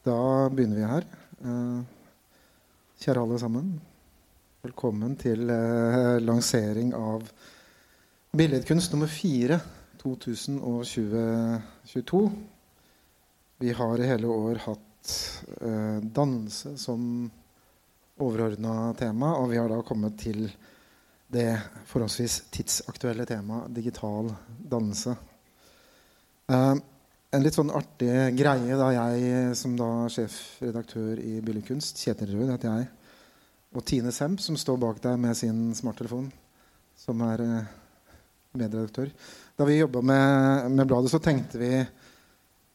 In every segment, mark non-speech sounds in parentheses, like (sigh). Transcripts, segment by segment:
Da begynner vi her. Eh, kjære alle sammen. Velkommen til eh, lansering av Billedkunst nummer fire 2022. Vi har i hele år hatt eh, dannelse som overordna tema, og vi har da kommet til det forholdsvis tidsaktuelle temaet digital dannelse. En litt sånn artig greie da jeg som da sjefredaktør i Billedkunst, Kjetil Rød heter jeg, og Tine Semp, som står bak deg med sin smarttelefon, som er uh, medredaktør Da vi jobba med, med, bladet, så tenkte vi,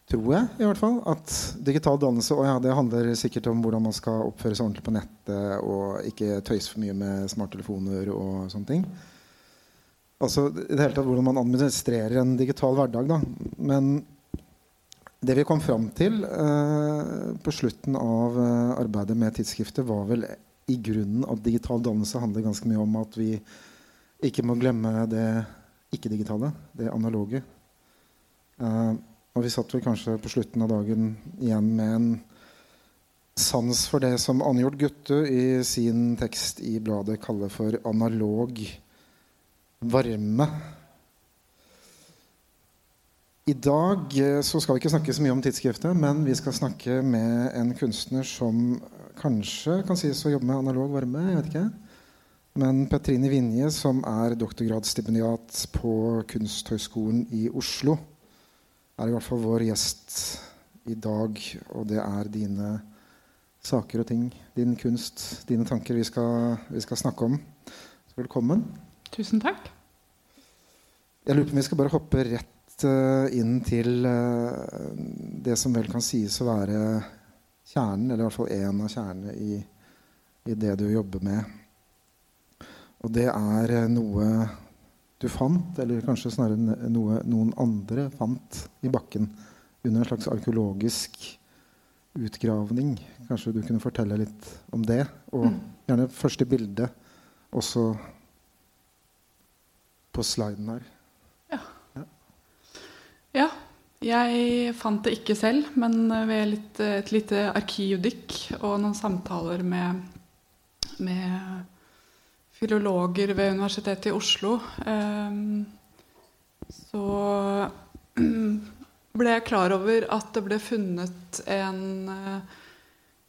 tror jeg i hvert fall, at digital dannelse og ja, det handler sikkert om hvordan man skal oppføre seg ordentlig på nettet og ikke tøyse for mye med smarttelefoner og sånne ting. Altså i det hele tatt hvordan man administrerer en digital hverdag. Da. Men det vi kom fram til eh, på slutten av eh, arbeidet med tidsskriftet, var vel i grunnen at digital dannelse handler ganske mye om at vi ikke må glemme det ikke-digitale, det analoge. Eh, og vi satt vel kanskje på slutten av dagen igjen med en sans for det som Anjord Guttu i sin tekst i bladet kaller for analog varme. I dag eh, så skal vi ikke snakke så mye om tidsskriftet, men vi skal snakke med en kunstner som kanskje kan sies å jobbe med analog varme. jeg vet ikke. Men Petrine Vinje, som er doktorgradsstipendiat på Kunsthøgskolen i Oslo, er i hvert fall vår gjest i dag. Og det er dine saker og ting, din kunst, dine tanker vi skal, vi skal snakke om. Så velkommen. Tusen takk. Jeg lurer på om vi skal bare hoppe rett uh, inn til uh, det som vel kan sies å være kjernen, eller i hvert fall én av kjernene i, i, det du jobber med. Og det er uh, noe du fant, eller kanskje snarere noe noen andre fant i bakken under en slags arkeologisk utgravning. Kanskje du kunne fortelle litt om det? Og mm. gjerne første bilde også på sliden her. Ja. Jeg fant det ikke selv, men ved litt, et lite arkivdykk og noen samtaler med, med filologer ved Universitetet i Oslo, eh, så (clears throat) ble jeg klar over at det ble funnet en eh,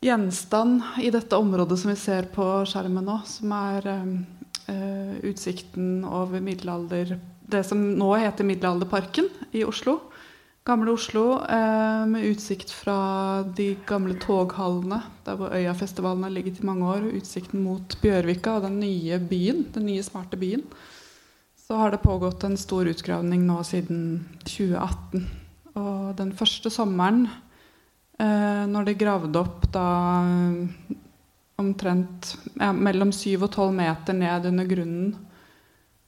gjenstand i dette området som vi ser på skjermen nå, som er eh, uh, utsikten over middelalder Det som nå heter Middelalderparken i Oslo. Gamle Oslo uh, med utsikt fra de gamle toghallene der hvor Øyafestivalen har ligget i mange år. Utsikten mot Bjørvika og den nye byen, den nye, smarte byen. Så har det pågått en stor utgravning nå siden 2018. Og den første sommeren, uh, når de gravde opp da omtrent ja, mellom 7 og 12 meter ned under grunnen,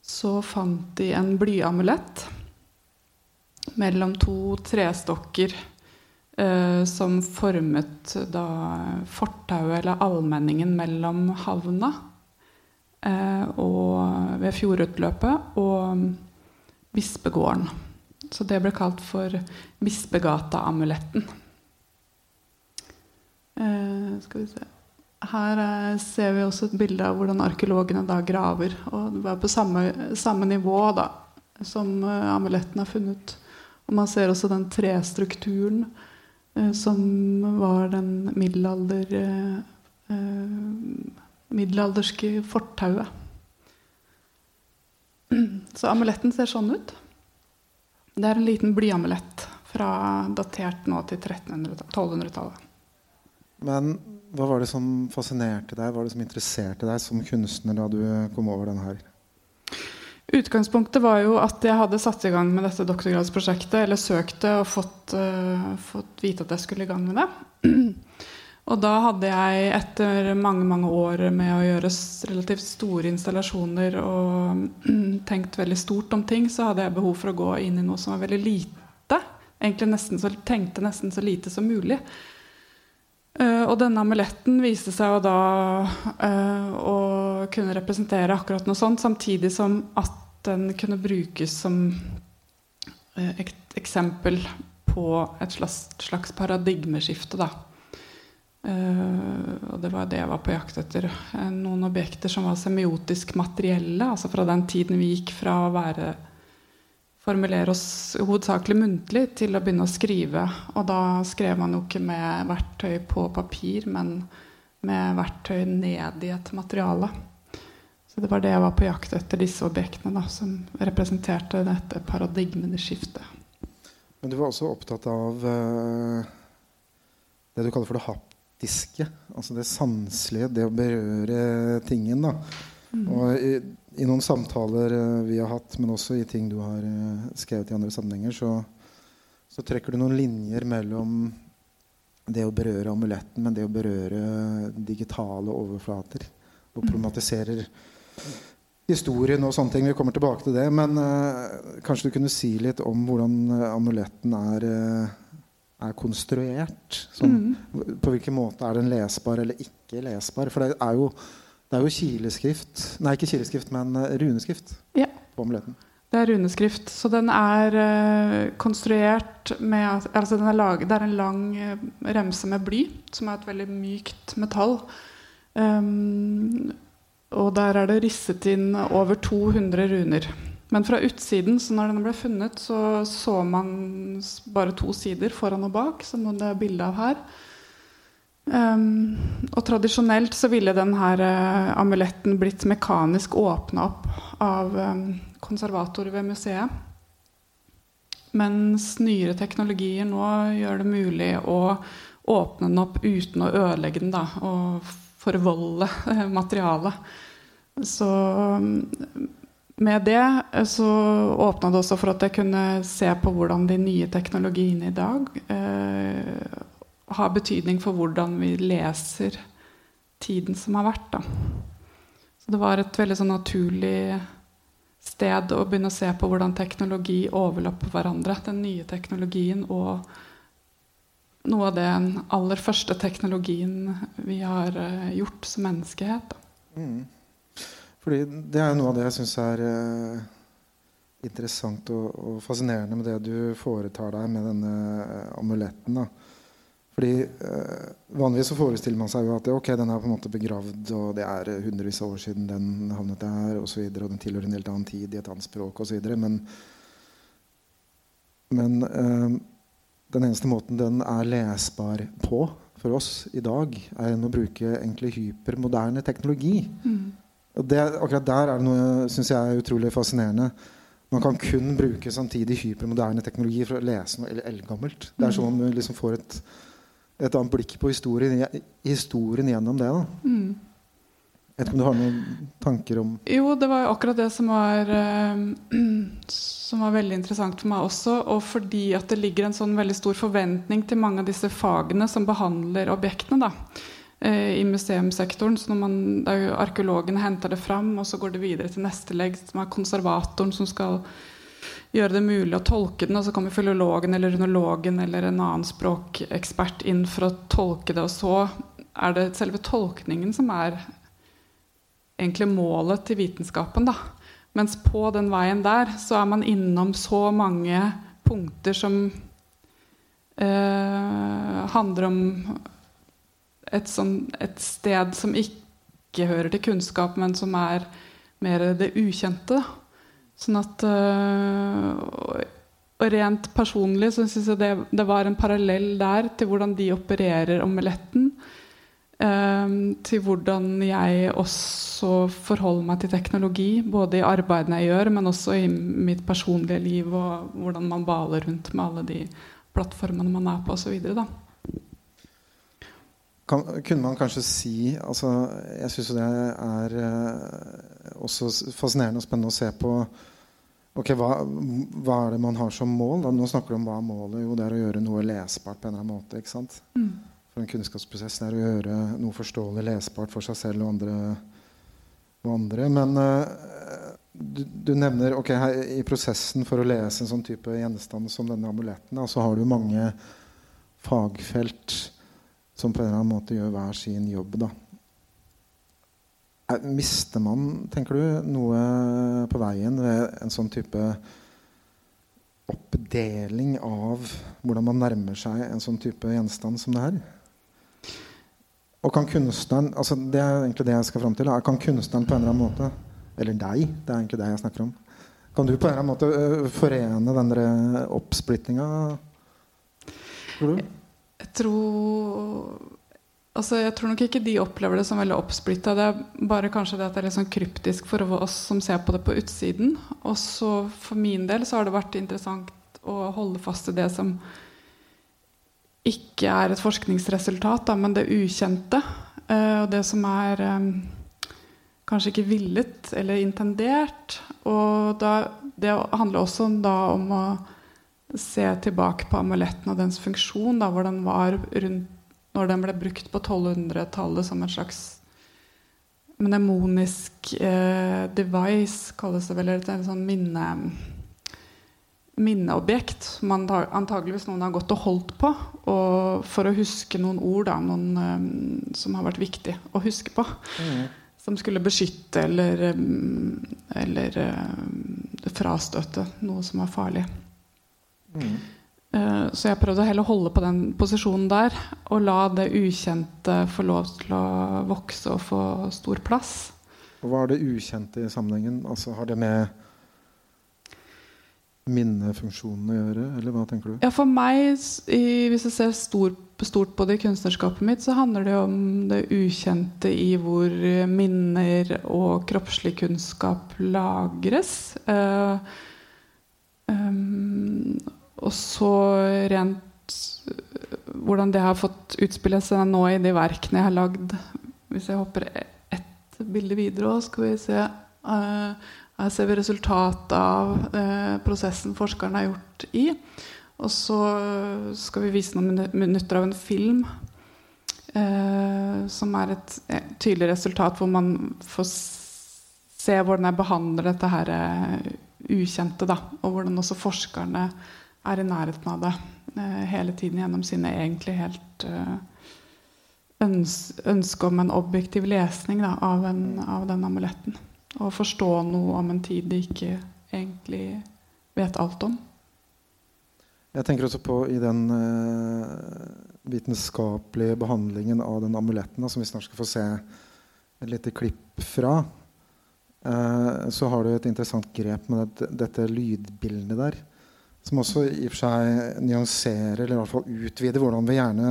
så fant de en blyamulett mellom to trestokker eh, som formet da fortauet eller allmenningen mellom havna eh, og ved fjordutløpet og bispegården. Så det ble kalt for Bispegata-amuletten. Eh, skal vi se her eh, ser vi også et bilde av hvordan arkeologene da graver. Og det var på samme, samme nivå da, som uh, amuletten er funnet. Og man ser også den trestrukturen uh, som var den middelalder, middelalderske fortauet. Så amuletten ser sånn ut. Det er en liten blyamulett fra datert nå til 1200-tallet. Men hva var det som fascinerte deg, hva var det som interesserte deg som kunstner da du kom over denne her? Utgangspunktet var jo at jeg hadde satt i gang med dette doktorgradsprosjektet, eller søkt det og fått, uh, fått, vite at jeg skulle i gang med det. (clears throat) Og da hadde jeg etter mange mange år med å gjøre relativt store installasjoner og (clears throat) tenkt veldig stort om ting, så hadde jeg behov for å gå inn i noe som var veldig lite. Egentlig nesten så, tenkte nesten så lite som mulig. Uh, og denne amuletten viste seg jo da uh, å kunne representere akkurat noe sånt, samtidig som at den kunne brukes som et eksempel på et slags, slags paradigmeskifte. Da. Uh, og det var det jeg var på jakt etter. Noen objekter som var semiotisk materielle. Altså fra den tiden vi gikk fra å være formulere oss hovedsakelig muntlig til å begynne å skrive. Og da skrev man jo ikke med verktøy på papir, men med verktøy ned i et materiale. Så det var det jeg var på jakt etter, disse objektene da, som representerte dette paradigmeskiftet. Men du var også opptatt av uh, det du kaller for det haptiske. Altså det sanselige, det å berøre tingen. da. Mm. Og i, noen samtaler uh, vi har hatt, men også i ting du har uh, skrevet i andre sammenhenger, så, så, trekker du noen linjer mellom det å berøre amuletten, men det å berøre digitale overflater. Og mm. problematiserer historien og sånne ting. Vi kommer tilbake til det. Men uh, kanskje du kunne si litt om hvordan amuletten er, uh, er konstruert? Sånn, mm. På hvilken måte er den lesbar eller ikke lesbar? For det er jo, det er jo kileskrift Nei, ikke kileskrift, men runeskrift ja. på amuletten. Det er runeskrift. Så den er konstruert med altså er lag, Det er en lang remse med bly, som er et veldig mykt metall. Um, og der er det risset inn over 200 runer. Men fra utsiden, så når den ble funnet, så så man bare to sider, foran og bak, som det er bilde av her. Um, og tradisjonelt så ville denne uh, amuletten blitt mekanisk åpna opp av um, konservatorer ved museet. Mens nyere teknologier nå gjør det mulig å åpne den opp uten å ødelegge den. Da, og forvolde materialet. Så med det så åpna det også for at jeg kunne se på hvordan de nye teknologiene i dag eh, har betydning for hvordan vi leser tiden som har vært. Da. Så det var et veldig sånn naturlig sted å begynne å se på hvordan teknologi overlapper hverandre. Den nye teknologien og noe av den aller første teknologien vi har uh, gjort som menneskehet. Mm. Fordi det er noe av det jeg syns er uh, interessant og, og, fascinerende med det du foretar deg med denne uh, amuletten. da. Fordi uh, Vanligvis så forestiller man seg jo at ok, den er på en måte begravd, og det er hundrevis av år siden den havnet der, og, så videre, og den tilhører en helt annen tid i et annet språk osv. Men, men den eneste måten den er lesbar på for oss i dag, er å bruke egentlig hypermoderne teknologi. Mm. Det, akkurat der er det noe synes jeg er utrolig fascinerende. Man kan kun bruke samtidig hypermoderne teknologi for å lese noe eldgammelt. Det er sånn man liksom får et, et annet blikk på historien, historien gjennom det. da. Mm. Jeg vet ikke om du har noen tanker om Jo, det var akkurat det som var, uh, (clears throat) som var veldig interessant for meg også. Og fordi at det ligger en sånn veldig stor forventning til mange av disse fagene som behandler objektene da, uh, i museumssektoren. Så når man, Arkeologene henter det fram, og så går det videre til neste legg, som er konservatoren, som skal gjøre det mulig å tolke den. Og så kommer filologen eller runologen eller en annen språkekspert inn for å tolke det. Og så er det selve tolkningen som er egentlig målet til vitenskapen. Da. Mens på den veien der så er man innom så mange punkter som eh, handler om et, sånn, et, sted som ikke hører til kunnskap, men som er mer det ukjente. Sånn at øh, Og rent personlig så syns jeg det, det, var en parallell der til hvordan de opererer omeletten. Ehm, til hvordan jeg også forholder meg til teknologi. Både i arbeidene jeg gjør, men også i mitt personlige liv. Og hvordan man baler rundt med alle de plattformene man er på osv. Kan, kunne man kanskje si altså, Jeg syns det er eh, også fascinerende og spennende å se på ok, hva, hva, er det man har som mål? Da, nå snakker du om hva er målet. Jo, det er å gjøre noe lesbart på en eller annen måte. ikke sant? Mm for en kunnskapsprosess er å gjøre noe forståelig lesbart for seg selv og andre. Og andre. Men uh, du, du, nevner ok, her, i prosessen for å lese en sånn type gjenstand som denne amuletten, så har du mange fagfelt som på en eller annen måte gjør hver sin jobb. da. Mister man, tenker du, noe på veien ved en sånn type oppdeling av hvordan man nærmer seg en sånn type gjenstand som det her? Og kan kunstneren altså Det er egentlig det jeg skal fram til. Kan kunstneren på en eller annen måte Eller deg, det er egentlig det jeg snakker om. Kan du på en eller annen måte øh, forene den oppsplittinga? Tror du? Jeg tror Altså, jeg tror nok ikke de opplever det som veldig oppsplitta. Det er bare kanskje det at det er litt sånn kryptisk for oss som ser på det på utsiden. Og så for min del så har det vært interessant å holde fast i det som ikke er et forskningsresultat, da, men det ukjente. Uh, og det som er um, kanskje ikke villet eller intendert. Og da, det handler også om å se tilbake på amuletten og dens funksjon. Da, hvor den var rundt når den ble brukt på 1200-tallet som en slags mnemonisk eh, device, kalles det vel. Et sånn minne, minneobjekt som antageligvis noen har gått og holdt på og for å huske noen ord da, noen, um, som har vært viktig å huske på. Mm. Som skulle beskytte eller, um, eller um, frastøte noe som var farlig. Mm. Eh, så jeg prøvde å heller holde på den posisjonen der og la det ukjente få lov til å vokse og få stor plass. Hva er det ukjente i sammenhengen? Altså, har det med minnefunksjonen å gjøre, eller hva tenker du? Ja, For meg, hvis jeg ser stor, stort på det i kunstnerskapet mitt, så handler det om det ukjente i hvor minner og kroppslig kunnskap lagres. Uh, um, og så rent hvordan det har fått utspille seg nå i de verkene jeg har lagd. Hvis jeg hopper ett bilde videre, skal vi se uh, Her ser vi resultatet av uh, prosessen forskeren har gjort i. Og så skal vi vise noen minutter av en film uh, som er et tydelig resultat, hvor man får se hvordan jeg behandler dette her ukjente. Da, og hvordan også forskerne er i nærheten av det eh, hele tiden gjennom sine egentlig helt eh, øns ønske om en objektiv lesning da, av, en, av, den amuletten. Og forstå noe om en tid de ikke egentlig vet alt om. Jeg tenker også på i den eh, vitenskapelige behandlingen av den amuletten, som vi snart skal få se et lite klipp fra. Så har du et interessant grep med dette lydbildet der. Som også i og for seg nyanserer, eller i hvert fall utvider, hvordan vi gjerne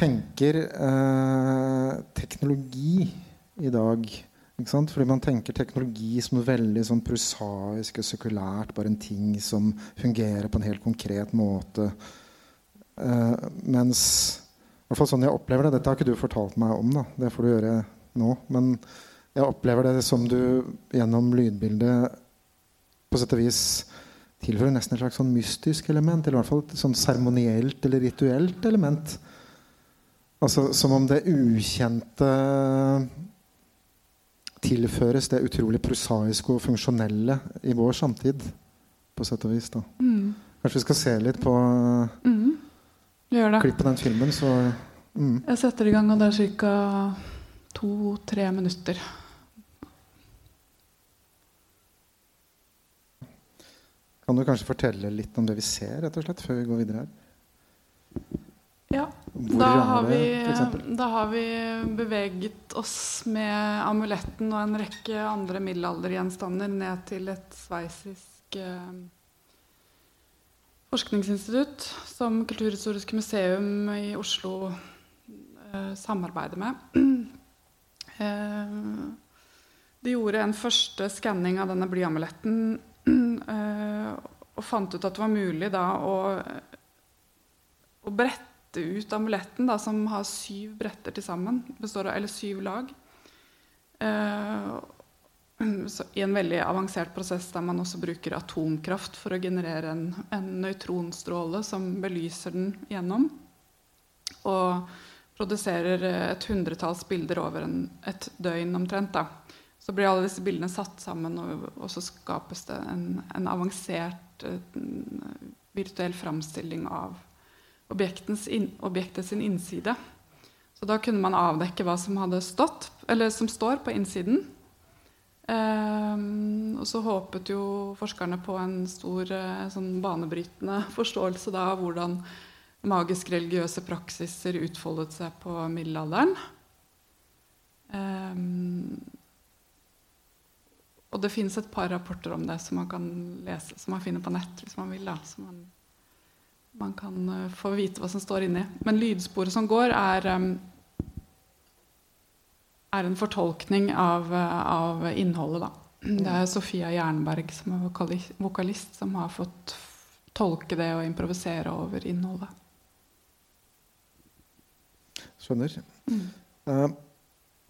tenker eh, teknologi i dag. Fordi man tenker teknologi som veldig sånn prosaisk og sekulært. Bare en ting som fungerer på en helt konkret måte. Eh, mens i hvert fall sånn jeg opplever det, Dette har ikke du fortalt meg om, da. det får du gjøre nå. Men jeg opplever det som du gjennom lydbildet på sett og vis tilfører nesten et slags sånn mystisk element. Eller i hvert fall et sånn seremonielt eller rituelt element. Altså Som om det ukjente tilføres det utrolig prosaiske og funksjonelle i vår samtid. På sett og vis. da mm. Kanskje vi skal se litt på mm. klipp på den filmen. Så, mm. Jeg setter i gang, og det er ca. to-tre minutter. Kan du kanskje fortelle litt om det vi ser, rett og slett, før vi går videre her? Ja. Da har, vi, da har, vi, beveget oss med amuletten og en rekke andre middelaldergjenstander ned til et sveitsisk eh, forskningsinstitutt som Kulturhistorisk museum i Oslo eh, samarbeider med. Eh, de gjorde en første skanning av denne blyamuletten (clears throat) og fant ut at det var mulig da å, å brette ut amuletten, da, som har syv bretter til sammen, består av, eller syv lag. (clears throat) Uh, I en veldig avansert prosess der man også bruker atomkraft for å generere en, en nøytronstråle som belyser den gjennom. Og produserer et hundretalls bilder over en, et døgn omtrent. da. Så blir alle disse bildene satt sammen, og, og så skapes det en, en avansert en virtuell framstilling av in, objektet sin innside. Så da kunne man avdekke hva som hadde stått, eller som står på innsiden. Um, og så håpet jo forskerne på en stor uh, sånn banebrytende (laughs) forståelse da, av hvordan magisk-religiøse praksiser utfoldet seg på middelalderen. Um, og det finnes et par rapporter om det som man kan lese, som man finner på nett hvis man vil. da, så man, man kan uh, få vite hva som står inni. Men lydsporet som går, er, um, er en fortolkning av, uh, av, innholdet. da. Det er Sofia Jernberg som er vokalist, som har fått tolke det og improvisere over innholdet. Skjønner. Mm. Uh,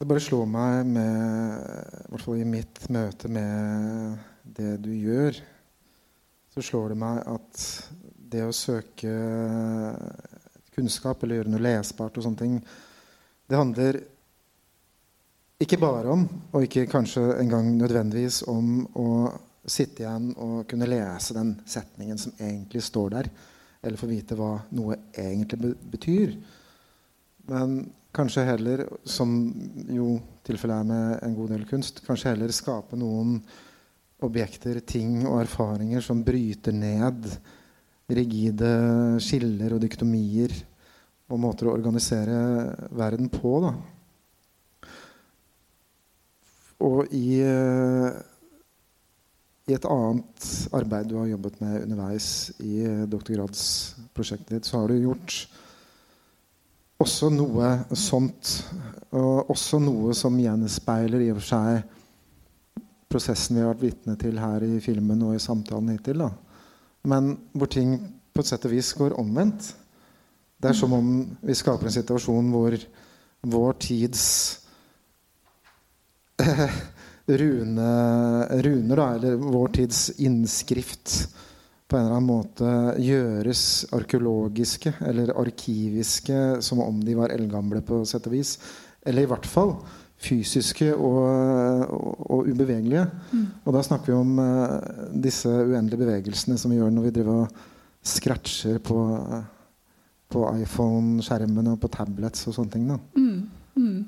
det bare slår meg med I hvert fall i mitt møte med det du gjør, så slår det meg at det å søke kunnskap eller gjøre noe lesbart og sånne ting, det handler ikke bare om, og ikke kanskje engang nødvendigvis om, å sitte igjen og kunne lese den setningen som egentlig står der, eller få vite hva noe egentlig betyr. Men kanskje heller, som jo tilfellet er med en god del kunst, kanskje heller skape noen objekter, ting og erfaringer som bryter ned rigide skiller og dyktomier og måter å organisere verden på. Da. Og i, i, et annet arbeid du har jobbet med underveis i doktorgradsprosjektet ditt, så har du gjort også noe sånt. Og også noe som gjenspeiler i og for seg prosessen vi har vært vitne til her i filmen og i samtalen hittil. Da. Men hvor ting på et sett og vis går omvendt. Det er som om vi skaper en situasjon hvor vår tids (laughs) rune, runer, da, eller vår tids innskrift, på en eller annen måte gjøres arkeologiske eller arkiviske som om de var eldgamle på sett og vis. Eller i hvert fall fysiske og, og, og ubevegelige. Mm. Og da snakker vi om uh, disse uendelige bevegelsene som vi gjør når vi driver og scratcher på, på iPhone-skjermen og på tablets og sånne ting. Mm. Mm.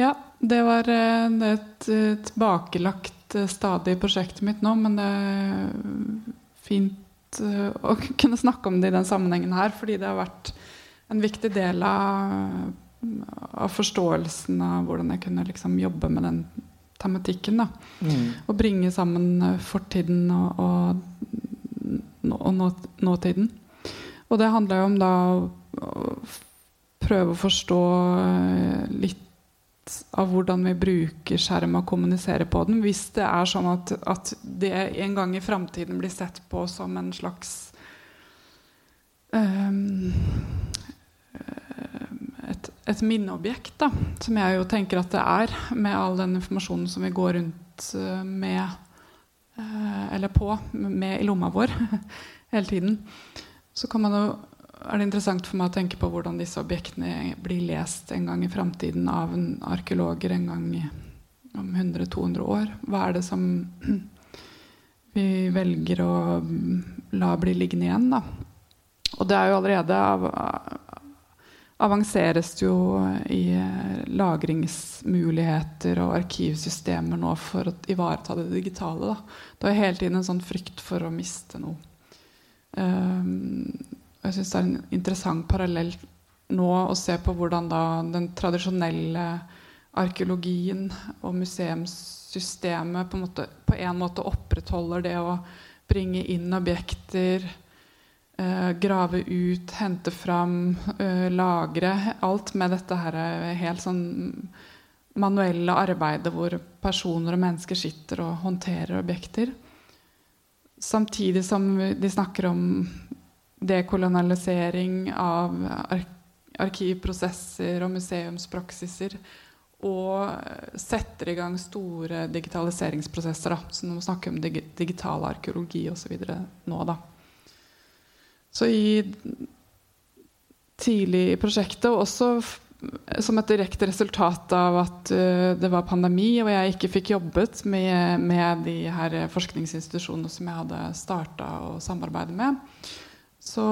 Ja, det var uh, et tilbakelagt uh, stadig i prosjektet mitt nå, men det fint uh, å (laughs) kunne snakke om det i den sammenhengen her, fordi det har vært en viktig del av, av forståelsen av hvordan jeg kunne liksom jobbe med den tematikken. da. Mm. Og bringe sammen eh, fortiden og, og, og nå, nåtiden. Og det handler jo om da å prøve å forstå eh, litt av hvordan vi bruker skjerm og kommuniserer på den. Hvis det er sånn at, at det en gang i framtiden blir sett på som en slags um, et, et, minneobjekt, da, som jeg jo tenker at det er, med all den informasjonen som vi går rundt eh, med uh, Eller på med i lomma vår (laughs) hele tiden. Så kan man jo er det interessant for meg å tenke på hvordan disse objektene blir lest en gang i framtiden av en arkeologer en gang om 100-200 år. Hva er det som (clears throat) vi velger å la bli liggende igjen? da? Og det er jo allerede av, avanseres jo i lagringsmuligheter og arkivsystemer nå for å ivareta det digitale. Da. Det er hele tiden en sånn frykt for å miste noe. Um, jeg syns det er en interessant parallell nå å se på hvordan da den tradisjonelle arkeologien og museumssystemet på en, måte, på en måte opprettholder det å bringe inn objekter, eh, grave ut, hente fram, eh, lagre. Alt med dette her helt sånn manuelle arbeidet hvor personer og mennesker sitter og håndterer objekter. Samtidig som de snakker om dekolonialisering av arkivprosesser og museumspraksiser. Og setter i gang store digitaliseringsprosesser. Da. Så nå snakker vi om dig digital arkeologi osv. nå, da. Så i tidlig i prosjektet, og også som et direkte resultat av at uh, det var pandemi og jeg ikke fikk jobbet med, med de her forskningsinstitusjonene som jeg hadde starta å samarbeide med, så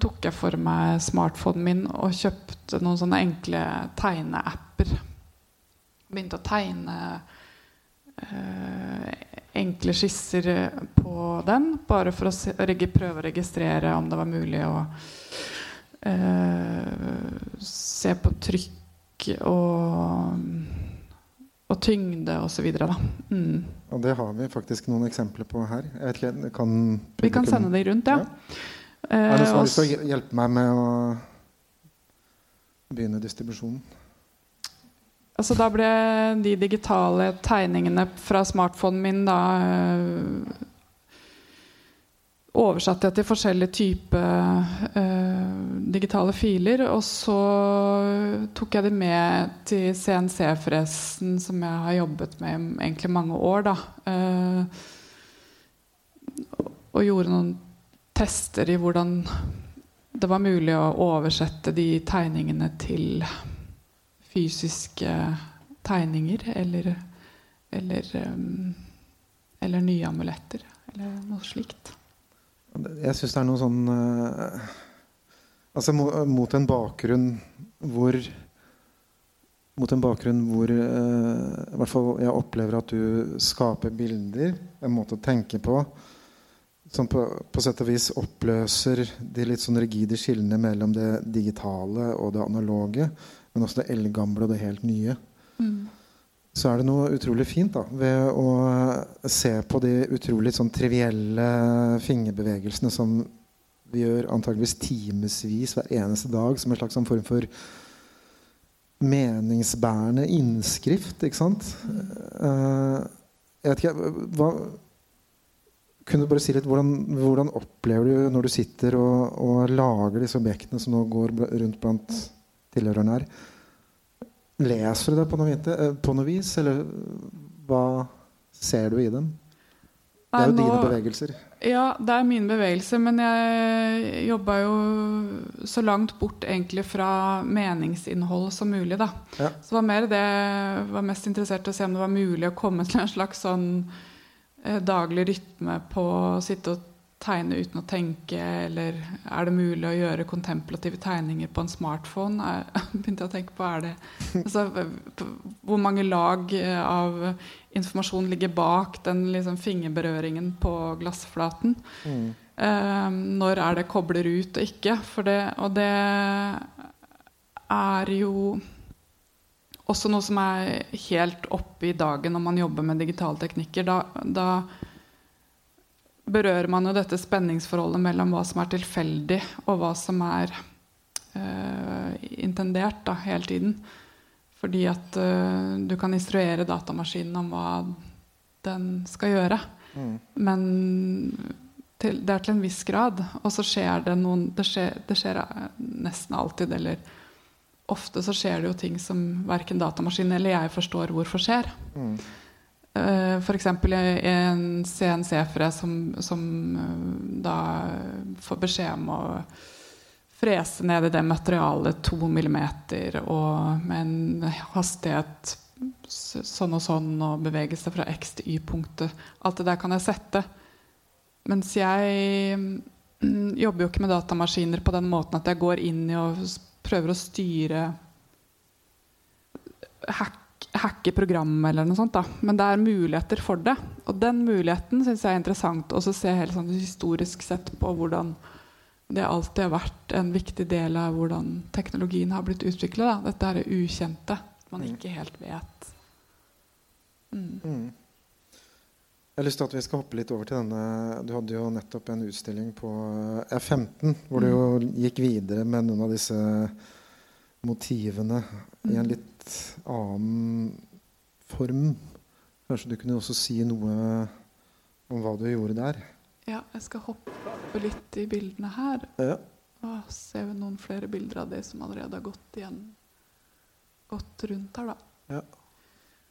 tok jeg for meg smartphonen min og kjøpte noen sånne enkle tegneapper. Begynte å tegne eh, enkle skisser på den, bare for å se, prøve å registrere om det var mulig å eh, se på trykk og, og tyngde osv. Mm. Og det har vi faktisk noen eksempler på her. Ikke, kan vi kan sende de rundt, ja. ja. Er det lyst til å hjelpe meg med å begynne distribusjonen? Altså, da ble de digitale tegningene fra smartphonen min da øh, oversatte jeg til forskjellige typer øh, digitale filer. Og så tok jeg det med til CNC-fresen, som jeg har jobbet med i egentlig mange år. Da. Uh, og gjorde noen tester i hvordan det var mulig å oversette de tegningene til fysiske tegninger eller eller, um, eller nye amuletter eller noe slikt. Jeg syns det er noe sånn uh, Altså mot en bakgrunn hvor Mot en bakgrunn hvor uh, jeg opplever at du skaper bilder, en måte å tenke på, som på, på sett og vis oppløser de litt sånn rigide skillene mellom det digitale og det analoge men også det eldgamle og det helt nye. Mm. Så er det noe utrolig fint da, ved å se på de utrolig sånn trivielle fingerbevegelsene som vi gjør antageligvis timevis hver eneste dag som en slags sånn form for meningsbærende innskrift. Ikke sant? Uh, jeg vet ikke, hva, kunne du bare si litt hvordan, hvordan opplever du når du sitter og, og lager disse objektene som nå går rundt blant tilhørerne her. Leser du det på noe, eh, på noe, vis, eller hva ser du i dem? Det er jo dine bevegelser. Ja, det er mine bevegelser. Men jeg jobba jo så langt bort egentlig fra meningsinnhold som mulig. da. Ja. Så var mer det var mest interessert i å se om det var mulig å komme til en slags sånn daglig rytme på å sitte og tegne uten å tenke, eller er det mulig å gjøre kontemplative tegninger på en smartphone? (laughs) Jeg begynte å tenke på er det altså, Hvor mange lag eh, av informasjon ligger bak den liksom, fingerberøringen på glassflaten? Mm. Eh, når er det kobler ut og ikke? Det, og det er jo også noe som er helt oppe i dagen når man jobber med digitale teknikker. Da, da berører man jo dette spenningsforholdet mellom hva som er tilfeldig, og hva som er uh, intendert da, hele tiden. Fordi at uh, du kan instruere datamaskinen om hva den skal gjøre. Mm. Men til, det er til en viss grad. Og så skjer det noen Det skjer, det skjer nesten alltid, eller ofte så skjer det jo ting som verken datamaskinen eller jeg forstår hvorfor skjer. Mm. Eh, F.eks. en CNC-fre som, som uh, da får beskjed om å frese ned i det materialet to millimeter og med en hastighet sånn og sånn og bevege seg fra X til Y-punktet. Alt det der kan jeg sette. Mens jeg mm, jobber jo ikke med datamaskiner på den måten at jeg går inn i og prøver å styre hack hacke programmet eller noe sånt. Da. Men det er muligheter for det. Og den muligheten syns jeg er interessant å se helt sånn historisk sett på hvordan det alltid har vært en viktig del av hvordan teknologien har blitt utvikla. Dette er det ukjente. Man mm. ikke helt vet. Mm. Jeg har lyst til at vi skal hoppe litt over til denne Du hadde jo nettopp en utstilling på F15 hvor du jo mm. gikk videre med noen av disse motivene i en mm. litt annen form. Kanskje du kunne også si noe om hva du gjorde der? Ja, jeg skal hoppe litt i bildene her. Ja. Og vi noen flere bilder av det som allerede har gått igjen gått rundt her, da. Ja.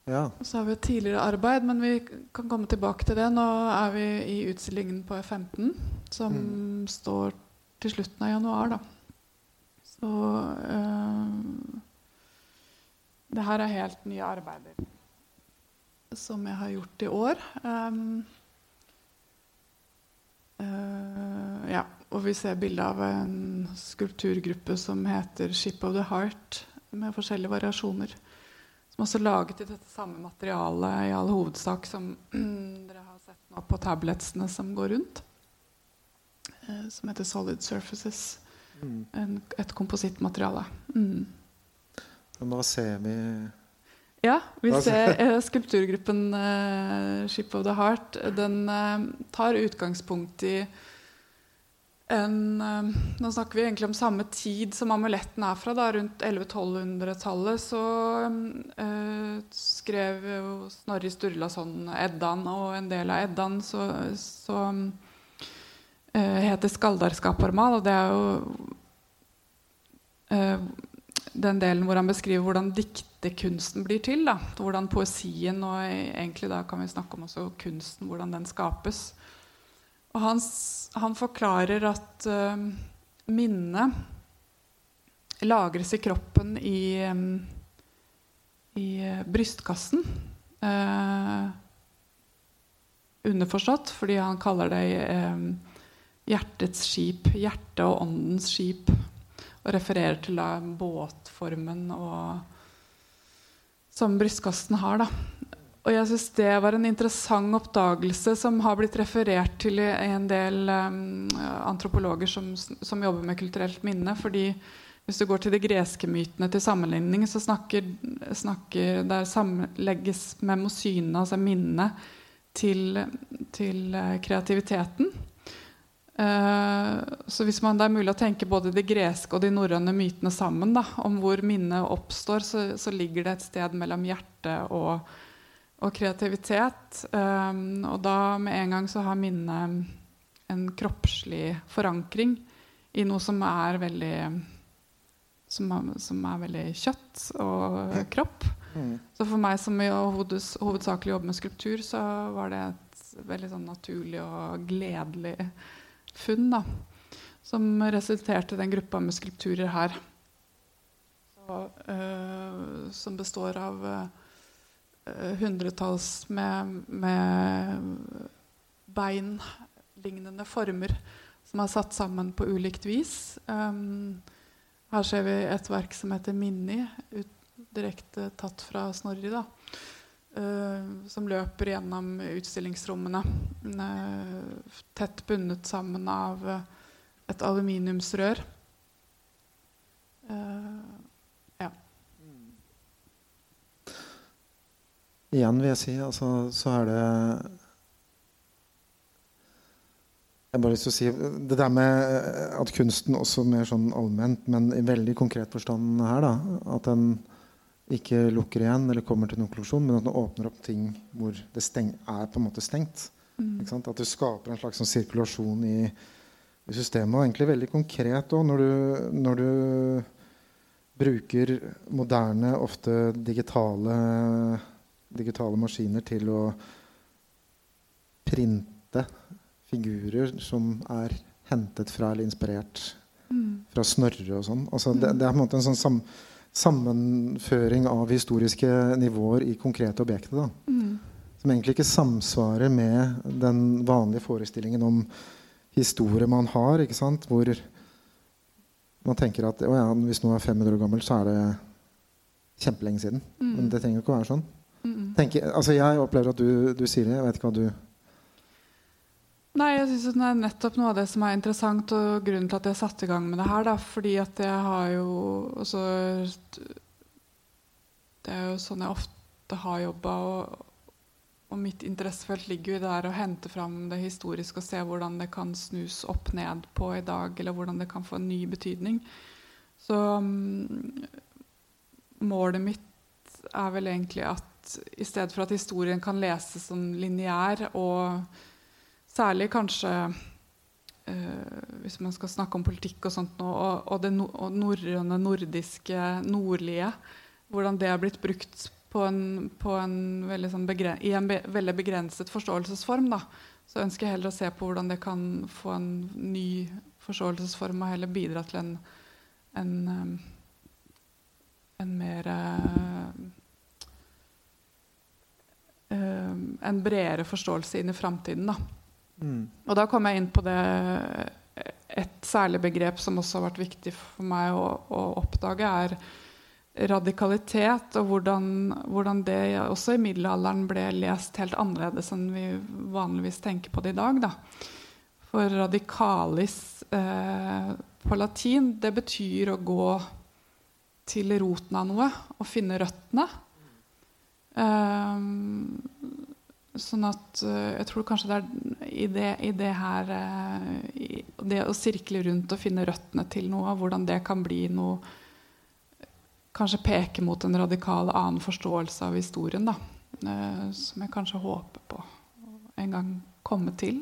Ja. Og så har vi et tidligere arbeid, men vi kan komme tilbake til det. Nå er vi i utstillingen på F15, som mm. står til slutten av januar. da. Så øh, det her er helt nye arbeider som jeg har gjort i år. Um, uh, ja, og vi ser bilde av en skulpturgruppe som heter Ship of the Heart, med forskjellige variasjoner. Også laget i dette samme materialet i all hovedsak som (clears throat) dere har sett nå på tabletsene som går rundt. Eh, som heter Solid Surfaces. mm. en, et komposittmateriale. Mm. Nå ser vi? Ja, vi ser (laughs) eh, skulpturgruppen eh, Ship of the Heart. Den uh, tar utgangspunkt i en Nå snakker vi egentlig om samme tid som amuletten er fra. Da, rundt 1100-1200-tallet så skrev jo Snorri Sturlason Eddan, og en del av Eddan så, så heter Skaldarskaparmal, og det er jo den delen hvor han beskriver hvordan diktekunsten blir til. Da. Hvordan poesien og egentlig da kan vi snakke om også kunsten, hvordan den skapes. Og han, han forklarer at uh, minnet lagres i kroppen i, um, i uh, brystkassen. Uh, underforstått, fordi han kaller det hjertets skip. Hjertet og åndens skip og refererer til da, båtformen og, som brystkassen har. Da. Og jeg syns det var en interessant oppdagelse som har blitt referert til i en del um, antropologer som, som, jobber med kulturelt minne. fordi hvis du går til de greske mytene til sammenligning, så snakker, snakker der sammenlegges memosyne, altså minnet, til, til uh, kreativiteten. Uh, så hvis man, det er mulig å tenke både de greske og de norrøne mytene sammen, da, om hvor minnet oppstår, så, så, ligger det et sted mellom hjerte og, og kreativitet. Um, og da med en gang så har minnet en kroppslig forankring i noe som er veldig som er, som er veldig kjøtt og kropp. Mm. Så for meg som hovedsakelig jobber med skulptur, så var det et veldig sånn naturlig og gledelig funn da, som resulterte i den gruppa med skulpturer her. Så, uh, som består av uh, hundretalls med, med beinlignende former som er satt sammen på ulikt vis. Um, her ser vi et verk som heter 'Minni', direkte tatt fra Snorri. da. Uh, som løper gjennom utstillingsrommene. Uh, tett bundet sammen av uh, et aluminiumsrør. ja. Igjen vil jeg si, altså, så er det Jeg bare lyst til å si Det der med at kunsten også mer sånn allment, men i veldig konkret forstand her, da, at den ikke lukker igjen eller kommer til noen konklusjon, men at den åpner opp ting hvor det er på en måte stengt. Mm. At du skaper en slags sånn sirkulasjon i, i, systemet. Og egentlig veldig konkret òg, når, når, du bruker moderne, ofte digitale, digitale maskiner til å printe figurer som er hentet fra eller inspirert mm. fra Snorre og sånn. Altså, det, det, er på en måte en sånn sam sammenføring av historiske nivåer i konkrete objekter. Mm. Som egentlig ikke samsvarer med den vanlige forestillingen om historie man har. ikke sant? Hvor man tenker at ja, hvis noe er 500 år gammelt, så er det kjempelenge siden. Mm. Men det trenger ikke å være sånn. Tenker, altså jeg opplever at du, du sier det. Jeg vet ikke hva du Nei, jeg synes Det er nettopp noe av det som er interessant, og grunnen til at jeg satte i gang med det her. Da, fordi at jeg har jo også Det er jo sånn jeg ofte har jobba. Og, og, mitt interessefelt ligger jo i det der å hente fram det historiske og se hvordan det kan snus opp ned på i dag, eller hvordan det kan få en ny betydning. Så um, målet mitt er vel egentlig at i stedet for at historien kan leses som lineær og Særlig kanskje uh, hvis man skal snakke om politikk og sånt nå, og, og det no, norrøne, nordiske, nordlige. Hvordan det er blitt brukt på en, på en sånn i en be, veldig begrenset forståelsesform. Da. Så ønsker jeg heller å se på hvordan det kan få en ny forståelsesform, og heller bidra til en, en, um, en mer uh, En bredere forståelse inn i framtiden. Mm. Og da kom jeg inn på det et særlig begrep som også har vært viktig for meg å, å oppdage, er radikalitet. Og hvordan, hvordan, det også i middelalderen ble lest helt annerledes enn vi vanligvis tenker på det i dag. Da. For radikalis eh, på latin, det betyr å gå til roten av noe og finne røttene. Um, sånn at uh, jeg tror kanskje det er i det, i det her uh, i Det å sirkle rundt og finne røttene til noe, hvordan det kan bli noe Kanskje peke mot en radikal annen forståelse av historien, da. Uh, som jeg kanskje håper på en gang komme til.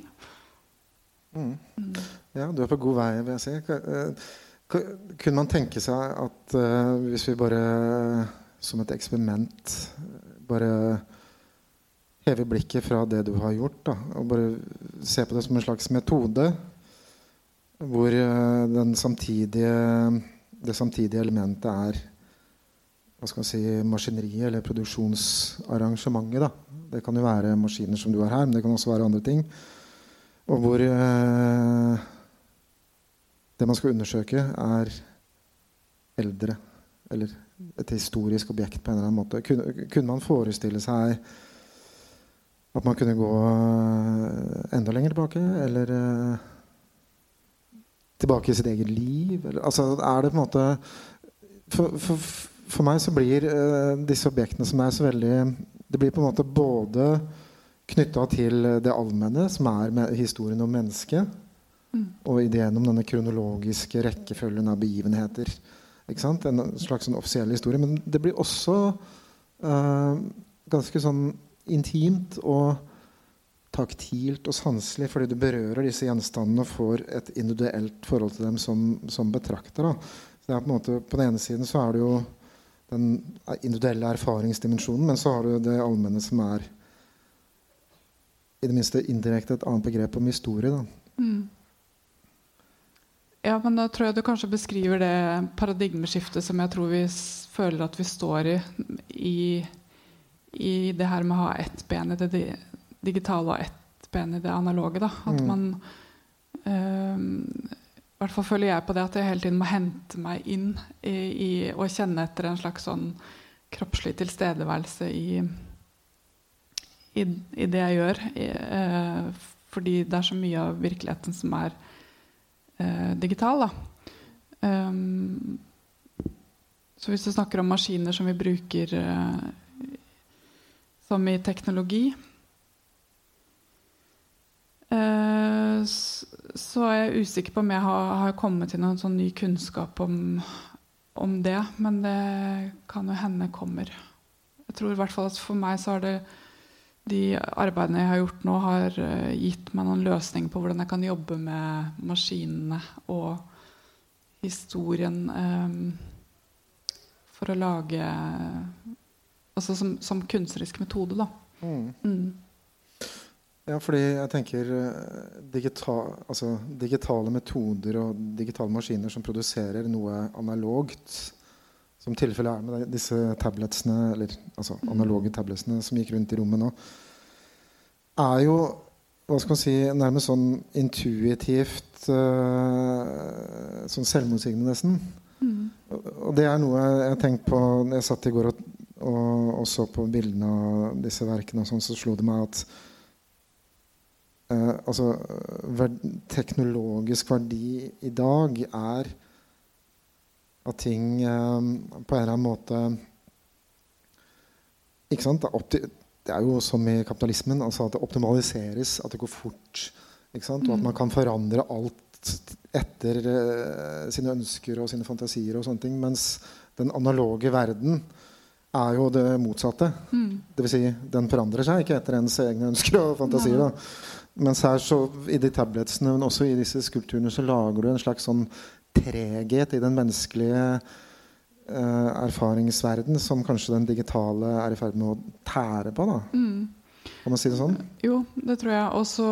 Mm. Mm. Ja, du er på god vei, vil jeg si. Kunne man tenke seg at hvis vi bare som et eksperiment bare heve blikket fra det du har gjort, da, og bare se på det som en slags metode hvor uh, samtidige, det samtidige elementet er hva skal man si, maskineriet eller produksjonsarrangementet. Da. Det kan jo være maskiner som du har her, men det kan også være andre ting. Og hvor eh, det man skal undersøke, er eldre. Eller et historisk objekt på en eller annen måte. Kunne, kunne, man forestille seg at man kunne gå eh, enda lenger tilbake? Eller uh, tilbake i sitt eget liv? Eller, altså, er det på en måte For, for, for meg så blir uh, disse objektene som er så veldig Det blir på en måte både knytta til det allmenne, som er historien om mennesket, mm. og ideen om denne kronologiske rekkefølgen av begivenheter. En slags sånn offisiell historie. Men det blir også uh, ganske sånn intimt og taktilt og sanselig fordi du berører disse gjenstandene og får et individuelt forhold til dem som, som betrakter. Det på, måte, på den ene siden så er det jo den individuelle erfaringsdimensjonen, men så har du det allmenne som er i det minste indirekte et annet begrep om historie. da. Mm. Ja, men da tror jeg du kanskje beskriver det paradigmeskiftet som jeg tror vi føler at vi står i, i, i det her med å ha ett ben i det digitale og ett ben i det analoge. Da. At mm. man øh, I hvert fall føler jeg på det at jeg hele tiden må hente meg inn i, og kjenne etter en slags sånn kroppslig tilstedeværelse i, i, i det jeg gjør. Øh, fordi det er så mye av virkeligheten som er digital. Um, så hvis du snakker om maskiner som vi bruker eh, som i teknologi eh, så er jeg usikker på om jeg har, har kommet til noen sånn ny kunnskap om, om, det. Men det kan jo hende kommer. Jeg tror i hvert fall at For meg så har det de arbeidene jeg har gjort nå, har uh, gitt meg noen løsninger på hvordan jeg kan jobbe med maskinene og historien um, for å lage Altså som, som kunstnerisk metode, da. Mm. Mm. Ja, fordi jeg tenker uh, digital, altså, digitale metoder og digitale maskiner som produserer noe analogt, som tilfellet er med disse tabletsene, eller altså mm. analoge tabletsene som gikk rundt i rommet nå, er jo hva skal man si, nærmest sånn intuitivt uh, Sånn selvmotsigende, nesten. Mm. Og det er noe jeg tenkte på når jeg satt i går og, og, og så på bildene av disse verkene, og sånn, så slo det meg at uh, altså, verd, teknologisk verdi i dag er at ting eh, på en eller annen måte Ikke sant? Det er jo som i kapitalismen, altså at det optimaliseres, at det går fort. Ikke sant? Og at mm. man kan forandre alt etter eh, sine ønsker og sine fantasier. og sånne ting, Mens den analoge verden er jo det motsatte. Mm. Dvs. Si, den forandrer seg ikke etter ens egne ønsker og fantasier. Da. Mens her så, i de tabletsene, men også i disse skulpturene, så lager du en slags sånn treghet i den menneskelige uh, erfaringsverden som kanskje den digitale er i ferd med å tære på. da. Mm. Kan man si det sånn? Jo, det tror jeg. Også,